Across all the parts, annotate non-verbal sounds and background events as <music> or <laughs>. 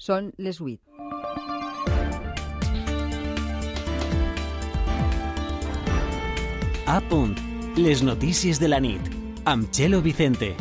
Són les 8. A punt. Les notícies de la nit. Amb Txelo Vicente.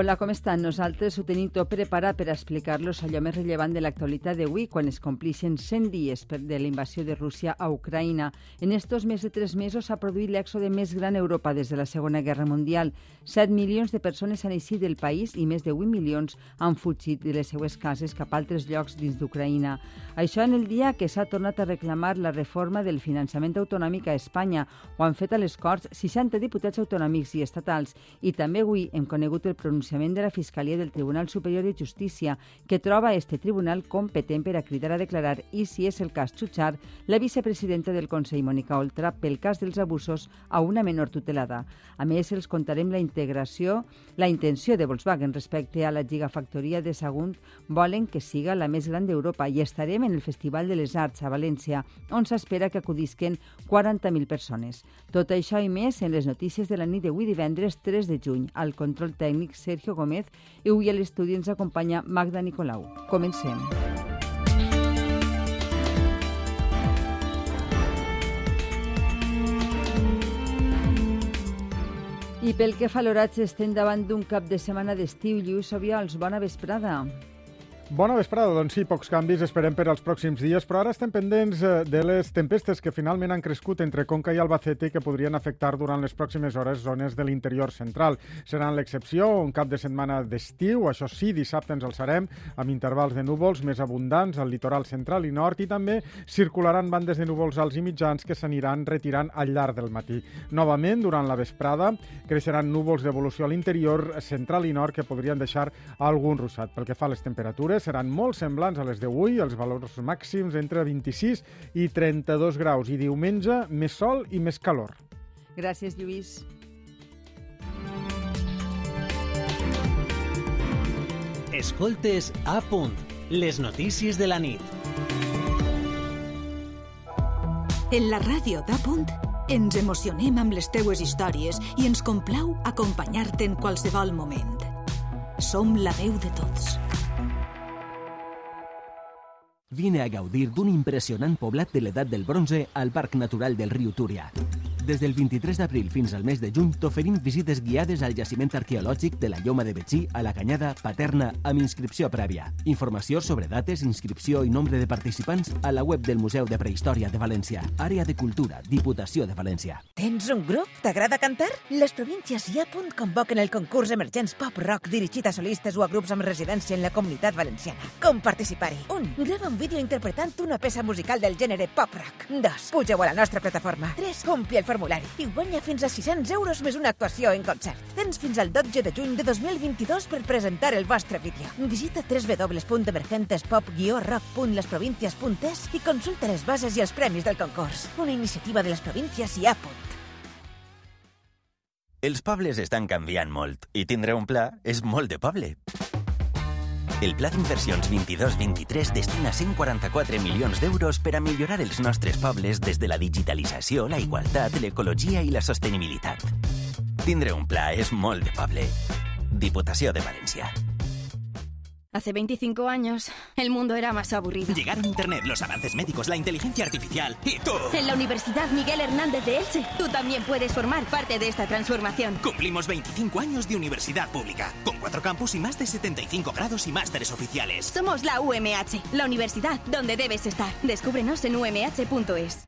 Hola, com estan? Nosaltres ho tenim tot preparat per explicar-los allò més rellevant de l'actualitat d'avui, quan es complixen 100 dies de la invasió de Rússia a Ucraïna. En estos més de tres mesos s'ha produït l'èxode més gran a Europa des de la Segona Guerra Mundial. 7 milions de persones han eixit del país i més de 8 milions han fugit de les seues cases cap a altres llocs dins d'Ucraïna. Això en el dia que s'ha tornat a reclamar la reforma del finançament autonòmic a Espanya. Ho han fet a les Corts 60 diputats autonòmics i estatals i també avui hem conegut el pronunciament pronunciament de la Fiscalia del Tribunal Superior de Justícia, que troba este tribunal competent per a cridar a declarar i, si és el cas, xutxar la vicepresidenta del Consell, Mònica Oltra, pel cas dels abusos a una menor tutelada. A més, els contarem la integració, la intenció de Volkswagen respecte a la gigafactoria de Sagunt volen que siga la més gran d'Europa i estarem en el Festival de les Arts a València, on s'espera que acudisquen 40.000 persones. Tot això i més en les notícies de la nit d'avui divendres 3 de juny. Al control tècnic Sergio Gómez i avui a l'estudi ens acompanya Magda Nicolau. Comencem. I pel que fa a l'oratge, estem davant d'un cap de setmana d'estiu. Lluís Obiols, bona vesprada. Bona vesprada, doncs sí, pocs canvis esperem per als pròxims dies, però ara estem pendents eh, de les tempestes que finalment han crescut entre Conca i Albacete que podrien afectar durant les pròximes hores zones de l'interior central. Seran l'excepció, un cap de setmana d'estiu, això sí, dissabte ens alçarem amb intervals de núvols més abundants al litoral central i nord i també circularan bandes de núvols alts i mitjans que s'aniran retirant al llarg del matí. Novament, durant la vesprada, creixeran núvols d'evolució a l'interior central i nord que podrien deixar algun russat. Pel que fa a les temperatures, seran molt semblants a les d'avui, els valors màxims entre 26 i 32 graus. I diumenge, més sol i més calor. Gràcies, Lluís. Escoltes a punt. Les notícies de la nit. En la ràdio d'Apunt ens emocionem amb les teues històries i ens complau acompanyar-te en qualsevol moment. Som la veu de tots. Vine a gaudir d'un impressionant poblat de l'edat del bronze al Parc Natural del riu Túria. Des del 23 d'abril fins al mes de juny t'oferim visites guiades al jaciment arqueològic de la Lloma de Betxí a la Canyada Paterna amb inscripció prèvia. Informació sobre dates, inscripció i nombre de participants a la web del Museu de Prehistòria de València. Àrea de Cultura, Diputació de València. Tens un grup? T'agrada cantar? Les províncies i a punt convoquen el concurs Emergents Pop Rock dirigit a solistes o a grups amb residència en la comunitat valenciana. Com participar-hi? 1. Grava un vídeo interpretant una peça musical del gènere pop rock. 2. Pugeu a la nostra plataforma. 3. Ompli el formulari i guanya fins a 600 euros més una actuació en concert. Tens fins al 12 de juny de 2022 per presentar el vostre vídeo. Visita www.emergentespop-rock.lesprovincias.es i consulta les bases i els premis del concurs. Una iniciativa de les províncies i a punt. Els pobles estan canviant molt i tindre un pla és molt de poble. El Pla d'Inversions 22-23 destina 144 milions d'euros per a millorar els nostres pobles des de la digitalització, la igualtat, l'ecologia i la sostenibilitat. Tindre un pla és molt de poble. Diputació de València. Hace 25 años, el mundo era más aburrido. Llegaron Internet, los avances médicos, la inteligencia artificial y tú. En la Universidad Miguel Hernández de Elche, tú también puedes formar parte de esta transformación. Cumplimos 25 años de universidad pública, con cuatro campus y más de 75 grados y másteres oficiales. Somos la UMH, la universidad donde debes estar. Descúbrenos en umh.es.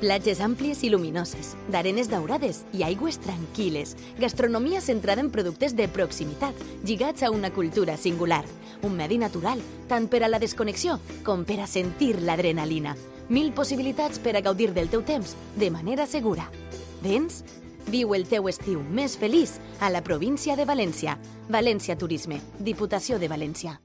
Platges àmplies i luminoses, d'arenes daurades i aigües tranquil·les. Gastronomia centrada en productes de proximitat, lligats a una cultura singular. Un medi natural, tant per a la desconnexió com per a sentir l'adrenalina. Mil possibilitats per a gaudir del teu temps de manera segura. Vens? Viu el teu estiu més feliç a la província de València. València Turisme, Diputació de València.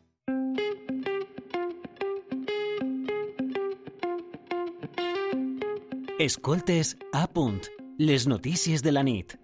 Escoltes a punt. Les notícies de la nit.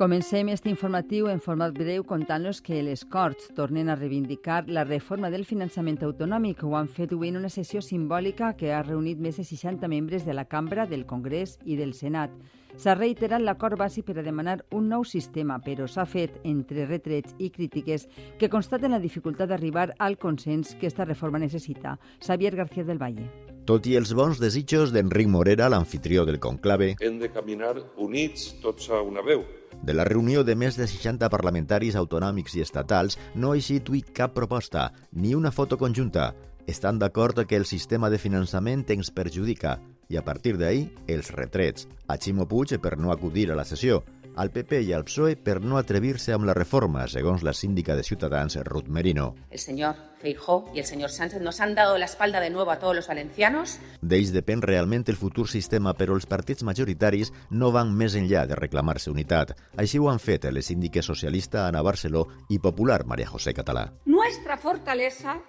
Comencem este informatiu en format breu contant-los que les Corts tornen a reivindicar la reforma del finançament autonòmic. Ho han fet avui en una sessió simbòlica que ha reunit més de 60 membres de la Cambra, del Congrés i del Senat. S'ha reiterat l'acord bàsic per a demanar un nou sistema, però s'ha fet entre retrets i crítiques que constaten la dificultat d'arribar al consens que esta reforma necessita. Xavier García del Valle. Tot i els bons desitjos d'Enric Morera, l'anfitrió del conclave, hem de caminar units tots a una veu. De la reunió de més de 60 parlamentaris autonòmics i estatals no ha eixit cap proposta, ni una foto conjunta. Estan d'acord que el sistema de finançament ens perjudica i a partir d'ahir els retrets. A Ximo Puig per no acudir a la sessió, al PP i al PSOE per no atrevir-se amb la reforma, segons la síndica de Ciutadans, Ruth Merino. El señor Feijó y el señor Sánchez nos han dado la espalda de nuevo a todos los valencianos. D'ells depèn realment el futur sistema, però els partits majoritaris no van més enllà de reclamar-se unitat. Així ho han fet les síndiques socialista Ana Barceló i popular María José Català. Nuestra fortaleza,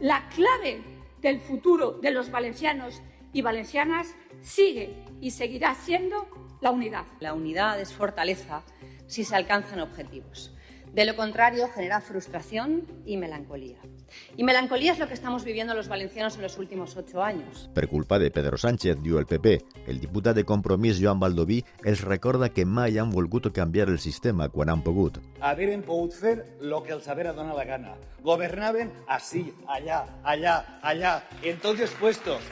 la clave del futuro de los valencianos y valencianas sigue y seguirá siendo la unidad. La unidad es fortaleza si se alcanzan objetivos. De lo contrario, genera frustración y melancolía. Y melancolía es lo que estamos viviendo los valencianos en los últimos ocho años. Per culpa de Pedro Sánchez, diu el PP, el diputat de Compromís Joan Baldoví els recorda que mai han volgut canviar el sistema quan han pogut. Hagueren pogut fer lo que els haguera donat la gana. Governaven així, allà, allà, allà, en tots els puestos.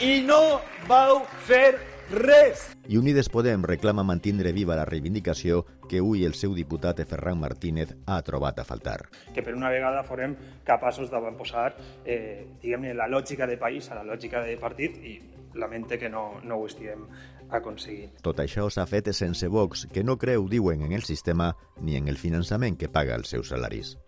I no vau fer res. I Unides Podem reclama mantindre viva la reivindicació que avui el seu diputat Ferran Martínez ha trobat a faltar. Que per una vegada forem capaços d'avantposar eh, diguem-ne la lògica de país a la lògica de partit i lamente que no, no ho estiguem aconseguint. Tot això s'ha fet sense Vox, que no creu, diuen, en el sistema ni en el finançament que paga els seus salaris.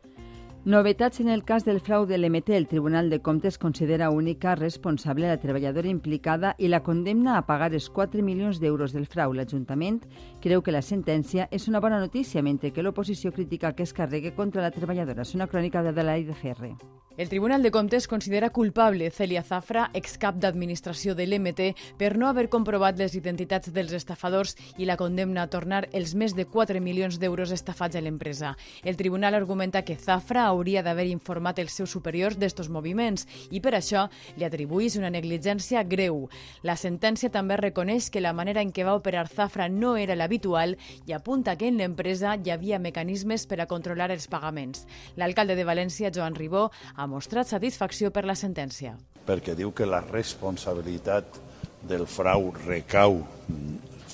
Novetats en el cas del frau de l'MT. El Tribunal de Comptes considera única responsable la treballadora implicada i la condemna a pagar els 4 milions d'euros del frau. L'Ajuntament creu que la sentència és una bona notícia, mentre que l'oposició critica que es carregui contra la treballadora. És una crònica de Adelaide Ferre. El Tribunal de Comptes considera culpable Celia Zafra, excap d'administració de l'MT, per no haver comprovat les identitats dels estafadors i la condemna a tornar els més de 4 milions d'euros estafats a l'empresa. El tribunal argumenta que Zafra hauria d'haver informat els seus superiors d'estos moviments i per això li atribuís una negligència greu. La sentència també reconeix que la manera en què va operar Zafra no era l'habitual i apunta que en l'empresa hi havia mecanismes per a controlar els pagaments. L'alcalde de València, Joan Ribó, ha mostrat satisfacció per la sentència. Perquè diu que la responsabilitat del frau recau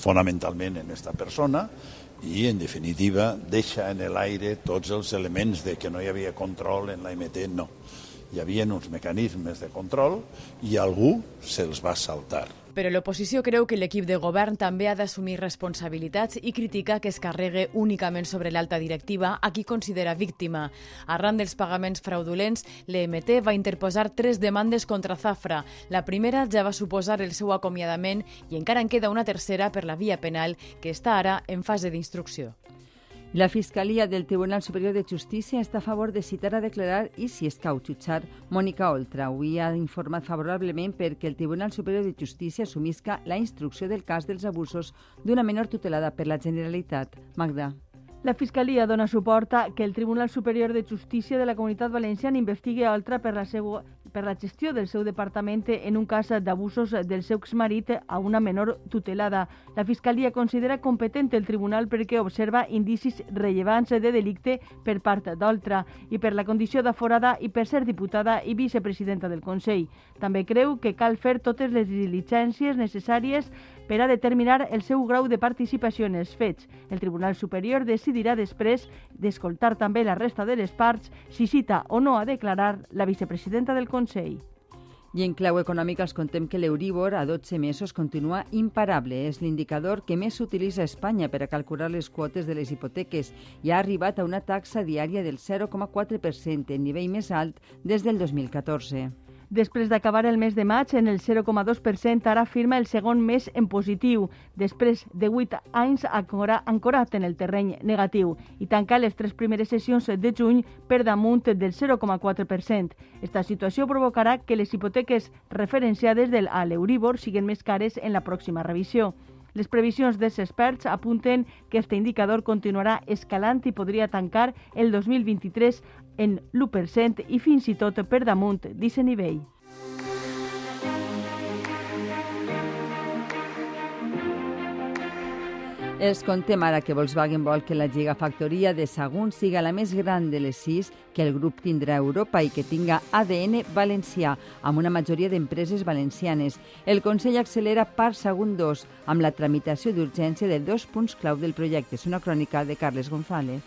fonamentalment en esta persona i, en definitiva, deixa en l'aire tots els elements de que no hi havia control en l'AMT, no. Hi havia uns mecanismes de control i algú se'ls va saltar. Però l'oposició creu que l'equip de govern també ha d'assumir responsabilitats i critica que es carregue únicament sobre l'alta directiva, a qui considera víctima. Arran dels pagaments fraudulents, l'EMT va interposar tres demandes contra Zafra. La primera ja va suposar el seu acomiadament i encara en queda una tercera per la via penal, que està ara en fase d'instrucció. La Fiscalia del Tribunal Superior de Justícia està a favor de citar a declarar i, si és cau jutjar, Mònica Oltra. Avui ha informat favorablement perquè el Tribunal Superior de Justícia assumisca la instrucció del cas dels abusos d'una menor tutelada per la Generalitat. Magda. La Fiscalia dona suport a que el Tribunal Superior de Justícia de la Comunitat Valenciana investigui Oltra per la, seu, per la gestió del seu departament en un cas d'abusos del seu exmarit a una menor tutelada. La Fiscalia considera competent el tribunal perquè observa indicis rellevants de delicte per part d'Oltra i per la condició d'aforada i per ser diputada i vicepresidenta del Consell. També creu que cal fer totes les diligències necessàries per a determinar el seu grau de participació en els fets. El Tribunal Superior decidirà després d'escoltar també la resta de les parts si cita o no a declarar la vicepresidenta del Consell. I en clau econòmica els contem que l'Euríbor a 12 mesos continua imparable. És l'indicador que més s'utilitza a Espanya per a calcular les quotes de les hipoteques i ha arribat a una taxa diària del 0,4%, el nivell més alt des del 2014. Després d'acabar el mes de maig en el 0,2%, ara firma el segon mes en positiu, després de 8 anys ancorat en el terreny negatiu i tancar les tres primeres sessions de juny per damunt del 0,4%. Esta situació provocarà que les hipoteques referenciades del a siguin més cares en la pròxima revisió. Les previsions dels experts apunten que este indicador continuarà escalant i podria tancar el 2023 en l'1% i fins i tot per damunt d'aquest nivell. Els contem ara que Volkswagen vol que la gigafactoria de Sagunt siga la més gran de les sis que el grup tindrà a Europa i que tinga ADN valencià, amb una majoria d'empreses valencianes. El Consell accelera part Sagunt 2 amb la tramitació d'urgència de dos punts clau del projecte. És una crònica de Carles González.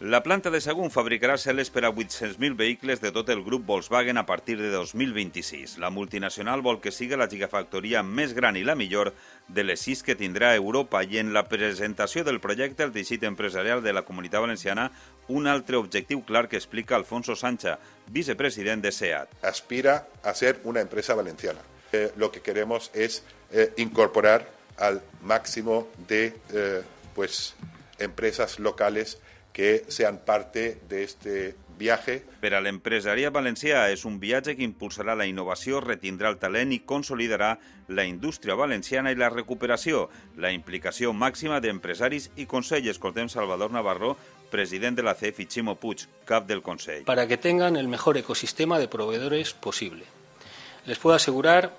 La planta de Sagunt fabricarà celes per a 800.000 vehicles de tot el grup Volkswagen a partir de 2026. La multinacional vol que siga la gigafactoria més gran i la millor de les sis que tindrà Europa i en la presentació del projecte al teixit empresarial de la Comunitat Valenciana un altre objectiu clar que explica Alfonso Sancha, vicepresident de SEAT. Aspira a ser una empresa valenciana. Eh, lo que queremos es eh, incorporar al máximo de eh, pues, empresas locales que sean parte de este viaje. Per a l'empresariat valencià és un viatge que impulsarà la innovació, retindrà el talent i consolidarà la indústria valenciana i la recuperació, la implicació màxima d'empresaris i Consell. Escoltem Salvador Navarro, president de la CEF i Chimo Puig, cap del Consell. Para que tengan el mejor ecosistema de proveedores posible. Les puedo asegurar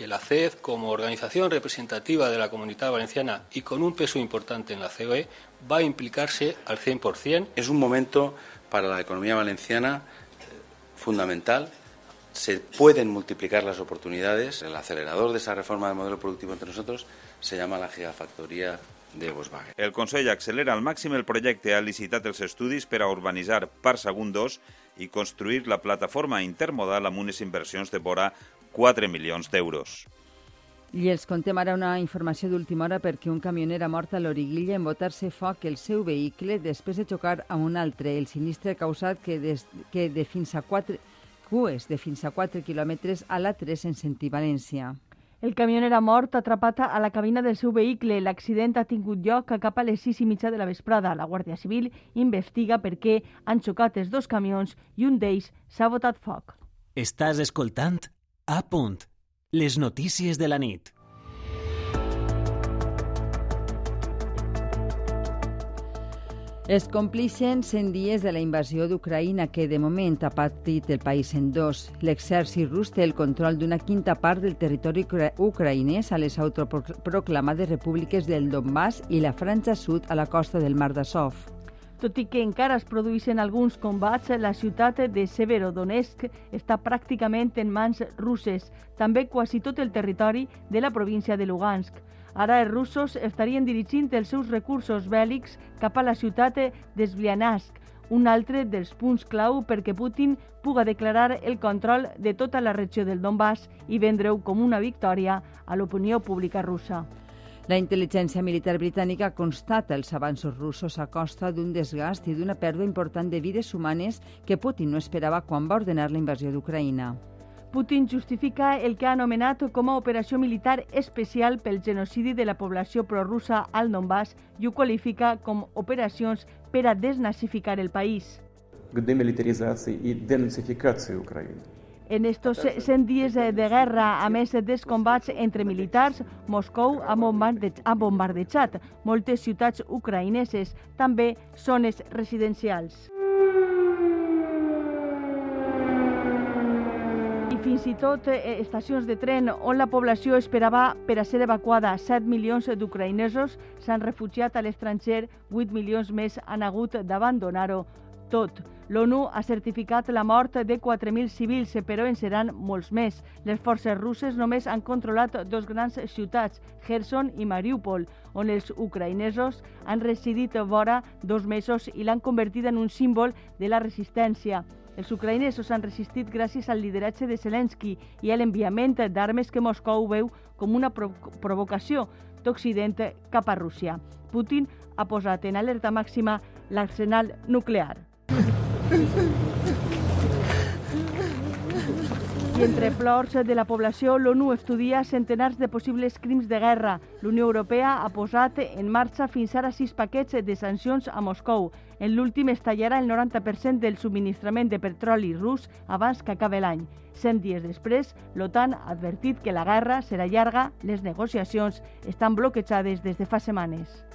que la CED, como organización representativa de la comunidad valenciana y con un peso importante en la COE, va a implicarse al 100%. Es un momento para la economía valenciana fundamental. Se pueden multiplicar las oportunidades. El acelerador de esa reforma del modelo productivo entre nosotros se llama la gigafactoría de Volkswagen. El Consell accelera al màxim el projecte, ha licitat els estudis per a urbanitzar Parc Sagunt 2 i construir la plataforma intermodal amb unes inversions de vora 4 milions d'euros. I els contem ara una informació d'última hora perquè un camioner ha mort a l'Origuilla en botar-se foc el seu vehicle després de xocar amb un altre. El sinistre ha causat que, des, que de fins a 4 cues de fins a 4 quilòmetres a la 3 en sentir València. El camioner ha mort atrapat a la cabina del seu vehicle. L'accident ha tingut lloc cap a les 6 i mitja de la vesprada. La Guàrdia Civil investiga per què han xocat els dos camions i un d'ells s'ha botat foc. Estàs escoltant a punt. Les notícies de la nit. Es complixen 100 dies de la invasió d'Ucraïna que de moment ha patit el país en dos. L'exèrcit rus té el control d'una quinta part del territori ucraïnès a les autoproclamades repúbliques del Donbass i la franja sud a la costa del Mar d'Azov. Tot i que encara es produeixen alguns combats, la ciutat de Severodonetsk està pràcticament en mans russes, també quasi tot el territori de la província de Lugansk. Ara els russos estarien dirigint els seus recursos bèl·lics cap a la ciutat de Sviansk, un altre dels punts clau perquè Putin puga declarar el control de tota la regió del Donbass i vendre-ho com una victòria a l'opinió pública russa. La intel·ligència militar britànica constata els avanços russos a costa d'un desgast i d'una pèrdua important de vides humanes que Putin no esperava quan va ordenar la invasió d'Ucraïna. Putin justifica el que ha anomenat com a operació militar especial pel genocidi de la població prorussa al Donbass i ho qualifica com operacions per a desnazificar el país. к демилитаризации и денацификации Украины. En estos 100 dies de guerra, a més dels combats entre militars, Moscou ha, bombarde ha bombardejat moltes ciutats ucraïneses, també zones residencials. Fins i tot eh, estacions de tren on la població esperava per a ser evacuada 7 milions d'ucraïnesos s'han refugiat a l'estranger, 8 milions més han hagut d'abandonar-ho tot. L'ONU ha certificat la mort de 4.000 civils, però en seran molts més. Les forces russes només han controlat dos grans ciutats, Kherson i Mariupol, on els ucraïnesos han residit vora dos mesos i l'han convertit en un símbol de la resistència. Els ucraïnesos han resistit gràcies al lideratge de Zelensky i a l'enviament d'armes que Moscou veu com una provocació d'Occident cap a Rússia. Putin ha posat en alerta màxima l'arsenal nuclear. I entre plors de la població, l'ONU estudia centenars de possibles crims de guerra. L'Unió Europea ha posat en marxa fins ara sis paquets de sancions a Moscou. En l'últim es tallarà el 90% del subministrament de petroli rus abans que acabi l'any. Cent dies després, l'OTAN ha advertit que la guerra serà llarga, les negociacions estan bloquejades des de fa setmanes.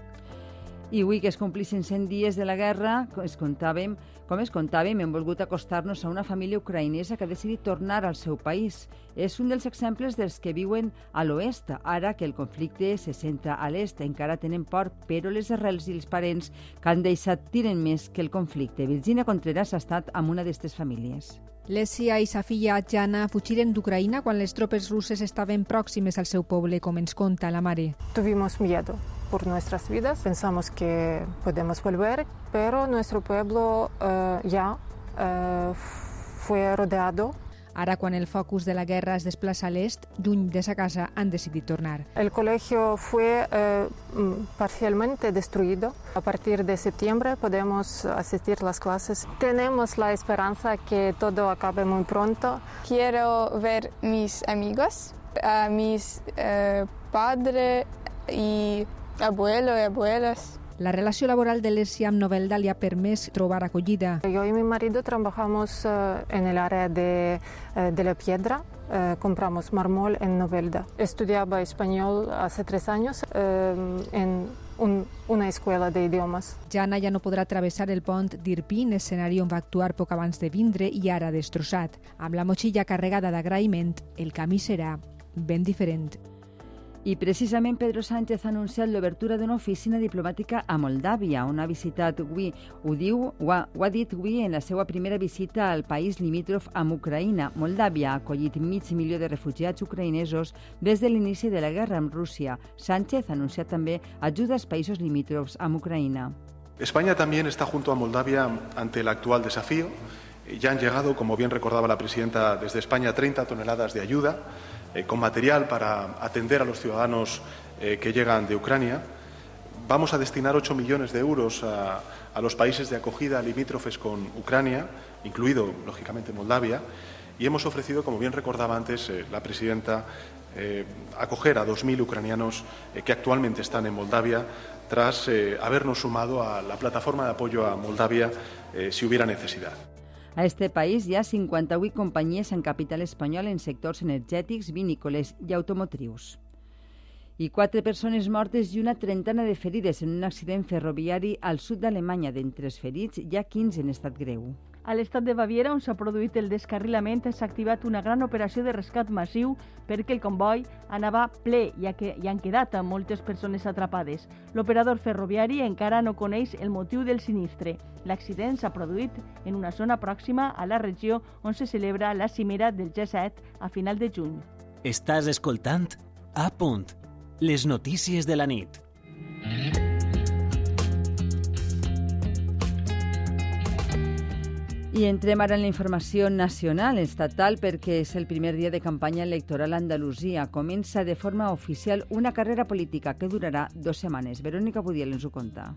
I avui que es complissin 100 dies de la guerra, es contàvem, com es contàvem, hem volgut acostar-nos a una família ucraïnesa que ha decidit tornar al seu país. És un dels exemples dels que viuen a l'oest. Ara que el conflicte se centra a l'est, encara tenen por, però les arrels i els parents que han deixat tiren més que el conflicte. Virginia Contreras ha estat amb una d'aquestes famílies. Lesia i sa filla Jana fugiren d'Ucraïna quan les tropes russes estaven pròximes al seu poble, com ens conta la mare. Tuvimos miedo por nuestras vidas. Pensamos que podemos volver, pero nuestro pueblo uh, ya uh, fue rodeado Ara, quan el focus de la guerra es desplaça a l'est, lluny de sa casa, han decidit tornar. El colegio fue eh, parcialmente destruido. A partir de septiembre podemos asistir a las clases. Tenemos la esperanza que todo acabe muy pronto. Quiero ver mis amigos, a mis eh, padres y abuelos y abuelas. La relació laboral de Lesia amb Novelda li ha permès trobar acollida. Yo y mi marido trabajamos uh, en el área de, uh, de la piedra. Uh, compramos mármol en Novelda. Estudiaba español hace tres años en un, una escuela de idiomes. Jana ja no podrà travessar el pont d'Irpin, escenari on va actuar poc abans de vindre i ara destrossat. Amb la motxilla carregada d'agraïment, el camí serà ben diferent. I precisament Pedro Sánchez ha anunciat l'obertura d'una oficina diplomàtica a Moldàvia, on ha visitat avui, ho diu, ho ha, ho ha dit avui en la seva primera visita al país limítrof amb Ucraïna. Moldàvia ha acollit mig milió de refugiats ucraïnesos des de l'inici de la guerra amb Rússia. Sánchez ha anunciat també ajuda als països limítrofs amb Ucraïna. España también está junto a Moldavia ante el actual desafío. Ya han llegado, como bien recordaba la presidenta, desde España 30 toneladas de ayuda con material para atender a los ciudadanos eh, que llegan de Ucrania. Vamos a destinar 8 millones de euros a, a, los países de acogida limítrofes con Ucrania, incluido, lógicamente, Moldavia, y hemos ofrecido, como bien recordaba antes eh, la presidenta, acoger a 2.000 ucranianos que actualmente están en Moldavia tras habernos sumado a la plataforma de apoyo a Moldavia si hubiera necesidad. A este país hi ha 58 companyies en capital espanyol en sectors energètics, vinícoles i automotrius. I quatre persones mortes i una trentena de ferides en un accident ferroviari al sud d'Alemanya. D'entre els ferits hi ha 15 en estat greu. A l'estat de Baviera, on s'ha produït el descarrilament, s'ha activat una gran operació de rescat massiu perquè el comboi anava ple, ja que hi han quedat moltes persones atrapades. L'operador ferroviari encara no coneix el motiu del sinistre. L'accident s'ha produït en una zona pròxima a la regió on se celebra la cimera del G7 a final de juny. Estàs escoltant A punt, les notícies de la nit. I entrem ara en la informació nacional estatal perquè és el primer dia de campanya electoral a Andalusia. Comença de forma oficial una carrera política que durarà dues setmanes. Verónica Budiel ens ho conta.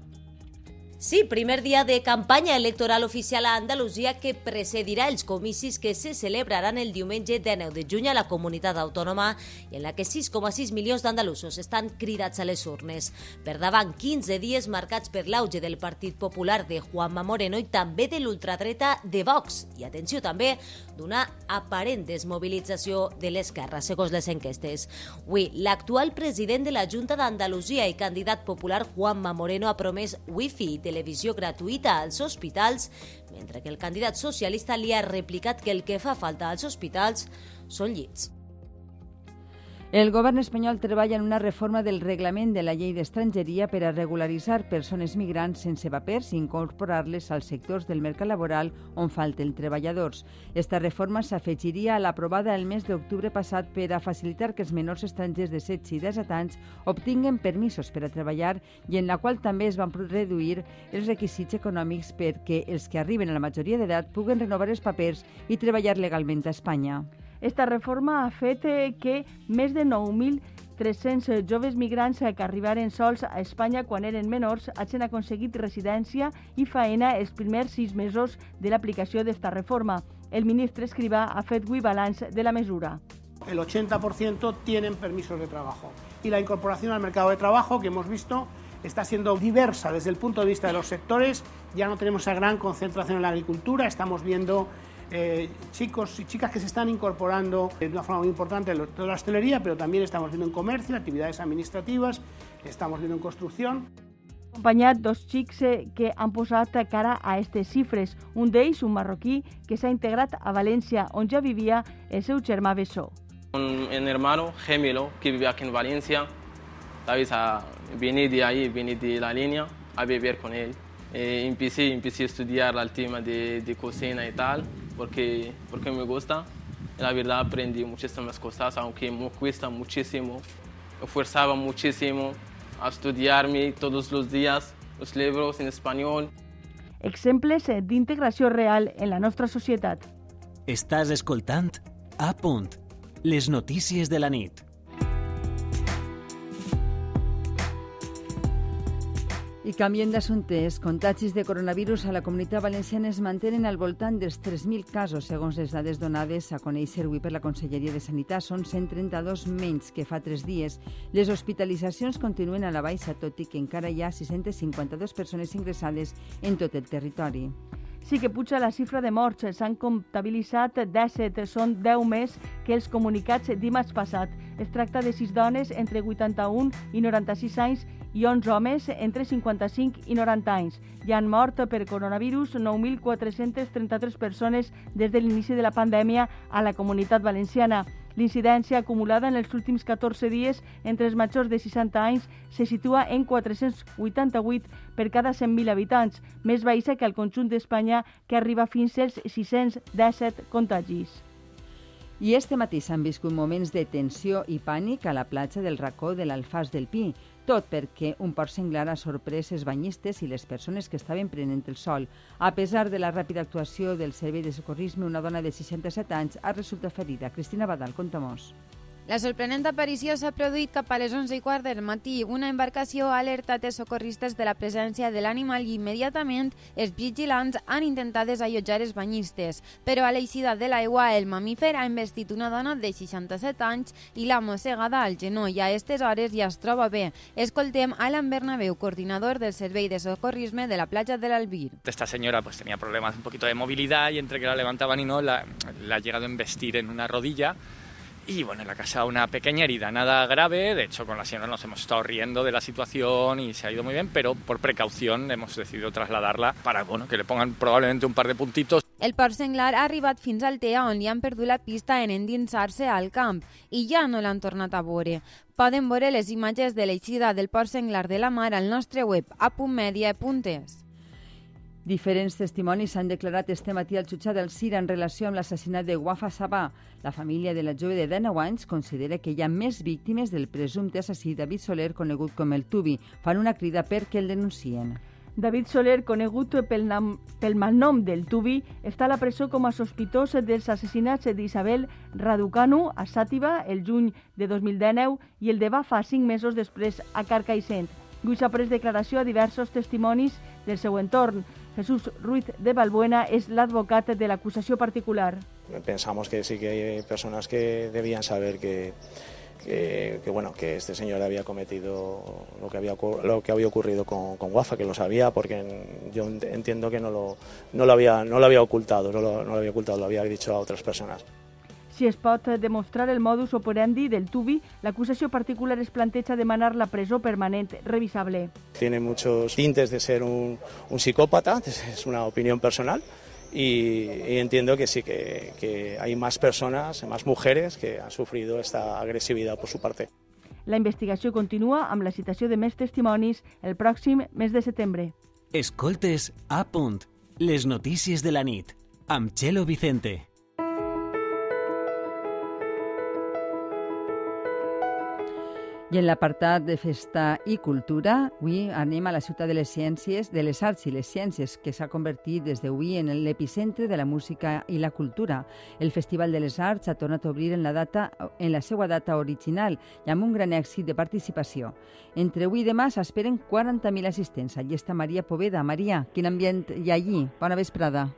Sí, primer dia de campanya electoral oficial a Andalusia que precedirà els comicis que se celebraran el diumenge 19 de juny a la comunitat autònoma i en la que 6,6 milions d'andalusos estan cridats a les urnes. Per davant, 15 dies marcats per l'auge del Partit Popular de Juanma Moreno i també de l'ultradreta de Vox. I atenció també d'una aparent desmobilització de l'esquerra, segons les enquestes. Avui, l'actual president de la Junta d'Andalusia i candidat popular Juanma Moreno ha promès wifi televisió gratuïta als hospitals, mentre que el candidat socialista li ha replicat que el que fa falta als hospitals són llits. El govern espanyol treballa en una reforma del reglament de la llei d'estrangeria per a regularitzar persones migrants sense papers i incorporar-les als sectors del mercat laboral on falten treballadors. Esta reforma s'afegiria a l'aprovada el mes d'octubre passat per a facilitar que els menors estrangers de 16 i 17 anys obtinguen permisos per a treballar i en la qual també es van reduir els requisits econòmics perquè els que arriben a la majoria d'edat puguen renovar els papers i treballar legalment a Espanya. Esta reforma ha fet eh, que més de 9.300 eh, joves migrants que arribaren sols a Espanya quan eren menors hagin aconseguit residència i faena els primers sis mesos de l'aplicació d'esta reforma. El ministre Escrivá ha fet avui de la mesura. El 80% tienen permisos de trabajo y la incorporación al mercado de trabajo que hemos visto está siendo diversa desde el punto de vista de los sectores. Ya no tenemos esa gran concentración en la agricultura, estamos viendo eh, chicos y chicas que se están incorporando de una forma muy importante en toda la hostelería, pero también estamos viendo en comercio, actividades administrativas, estamos viendo en construcción. acompanyat dos xics eh, que han posat cara a aquestes xifres. Un d'ells, un marroquí, que s'ha integrat a València, on ja vivia el seu germà Bessó. Un, un hermano gemelo que vive aquí en Valencia, ¿sabes? A, vine de ahí, vine de la línea a vivir con él. Eh, empecé, empecé a estudiar el tema de, de cocina y tal, porque, porque me gusta. La verdad aprendí muchísimas cosas, aunque me cuesta muchísimo. Me esforzaba muchísimo a estudiarme todos los días los libros en español. Exemples eh, d'integració real en la nostra societat. Estàs escoltant A punt, les notícies de la nit. I canviem d'assumptes. Contagis de coronavirus a la comunitat valenciana es mantenen al voltant dels 3.000 casos, segons les dades donades a conèixer avui per la Conselleria de Sanitat. Són 132 menys que fa tres dies. Les hospitalitzacions continuen a la baixa, tot i que encara hi ha 652 persones ingressades en tot el territori. Sí que puja la xifra de morts. S'han comptabilitzat 17, són 10 més que els comunicats dimarts passat. Es tracta de 6 dones entre 81 i 96 anys i 11 homes entre 55 i 90 anys. Hi han mort per coronavirus 9.433 persones des de l'inici de la pandèmia a la comunitat valenciana. L'incidència acumulada en els últims 14 dies entre els majors de 60 anys se situa en 488 per cada 100.000 habitants, més baixa que al conjunt d'Espanya, que arriba fins als 617 contagis. I este matí s'han viscut moments de tensió i pànic a la platja del racó de l'Alfàs del Pi, tot perquè un port senglar ha sorprès els banyistes i les persones que estaven prenent el sol. A pesar de la ràpida actuació del Servei de Socorrisme, una dona de 67 anys ha resultat ferida. Cristina Badal, conta-mos. La sorprenent aparició s'ha produït cap a les 11 i quart del matí. Una embarcació ha alertat els socorristes de la presència de l'animal i immediatament els vigilants han intentat desallotjar els banyistes. Però a l'eixida de l'aigua el mamífer ha investit una dona de 67 anys i l'ha mossegada al genoll. A aquestes hores ja es troba bé. Escoltem Alan Bernabeu, coordinador del Servei de Socorrisme de la platja de l'Albir. Esta señora pues tenía problemas un poquito de movilidad y entre que la levantaban y no, la, la ha llegado a investir en una rodilla y bueno, le ha causado una pequeña herida, nada grave, de hecho con la señora nos hemos estado riendo de la situación y se ha ido muy bien, pero por precaución hemos decidido trasladarla para que le pongan probablemente un par de puntitos. El port senglar ha arribat fins al TEA on li han perdut la pista en endinsar-se al camp i ja no l'han tornat a veure. Poden veure les imatges de l'eixida del port senglar de la mar al nostre web a.media.es. Diferents testimonis s'han declarat este matí al jutjat del Cira en relació amb l'assassinat de Wafa Sabà. La família de la jove de 19 anys considera que hi ha més víctimes del presumpte assassí David Soler, conegut com el Tubi. Fan una crida perquè el denuncien. David Soler, conegut pel, nam, pel malnom del Tubi, està a la presó com a sospitós dels assassinats d'Isabel Raducanu a Sàtiva el juny de 2019 i el de Bafa cinc mesos després a Carcaixent. Lluís ha pres declaració a diversos testimonis del seu entorn. Jesús Ruiz de Balbuena es l'advocat de l'acusació particular. Pensamos que sí que hay personas que debían saber que, que, que, bueno, que este señor había cometido lo que había, lo que había ocurrido con, con Wafa, que lo sabía, porque yo entiendo que no lo, no lo, había, no lo había ocultado, no lo, no lo había ocultado, lo había dicho a otras personas. Si es pot demostrar el modus operandi del Tubi, l'acusació particular es planteja demanar la presó permanent revisable. Tiene muchos tintes de ser un, un psicópata, <laughs> es una opinión personal, y, y entiendo que sí, que, que hay más personas, más mujeres que han sufrido esta agresividad por su parte. La investigació continua amb la citació de més testimonis el pròxim mes de setembre. Escoltes a punt, les notícies de la nit, amb Txelo Vicente. I en l'apartat de festa i cultura, avui anem a la ciutat de les ciències, de les arts i les ciències, que s'ha convertit des d'avui en l'epicentre de la música i la cultura. El Festival de les Arts ha tornat a obrir en la, data, en la seva data original i amb un gran èxit de participació. Entre avui i demà s'esperen 40.000 assistents. Allí està Maria Poveda. Maria, quin ambient hi ha allí? Bona vesprada.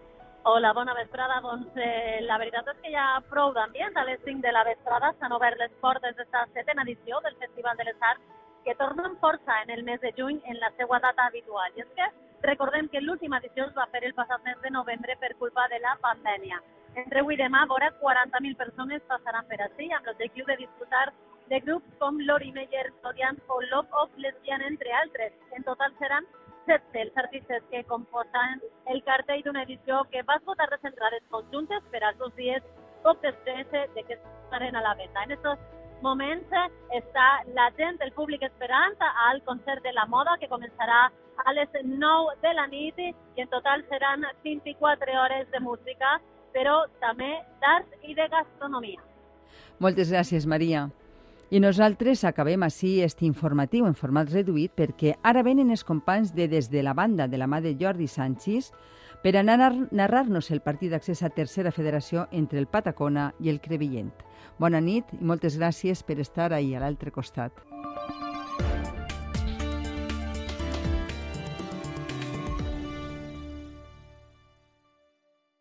Hola, bona vesprada. Doncs eh, la veritat és que hi ha prou d'ambient. A les 5 de la vesprada s'han obert les portes d'esta setena edició del Festival de les Arts que torna amb força en el mes de juny en la seva data habitual. I és que recordem que l'última edició es va fer el passat mes de novembre per culpa de la pandèmia. Entre avui i demà, vora 40.000 persones passaran per així amb l'objectiu de disfrutar de grups com Lori Meyer, Zodian o Love of Lesbian, entre altres. En total seran 7 els artistes que composen el cartell d'una edició que va esgotar les entrades conjuntes per als dos dies poc després de que estaren a la venda. En aquests moments està la gent, el públic esperant al concert de la moda que començarà a les 9 de la nit i en total seran 24 hores de música, però també d'art i de gastronomia. Moltes gràcies, Maria. I nosaltres acabem així este informatiu en format reduït perquè ara venen els companys de Des de la banda de la mà de Jordi Sánchez per anar a narrar-nos el partit d'accés a Tercera Federació entre el Patacona i el Crevillent. Bona nit i moltes gràcies per estar ahir a l'altre costat.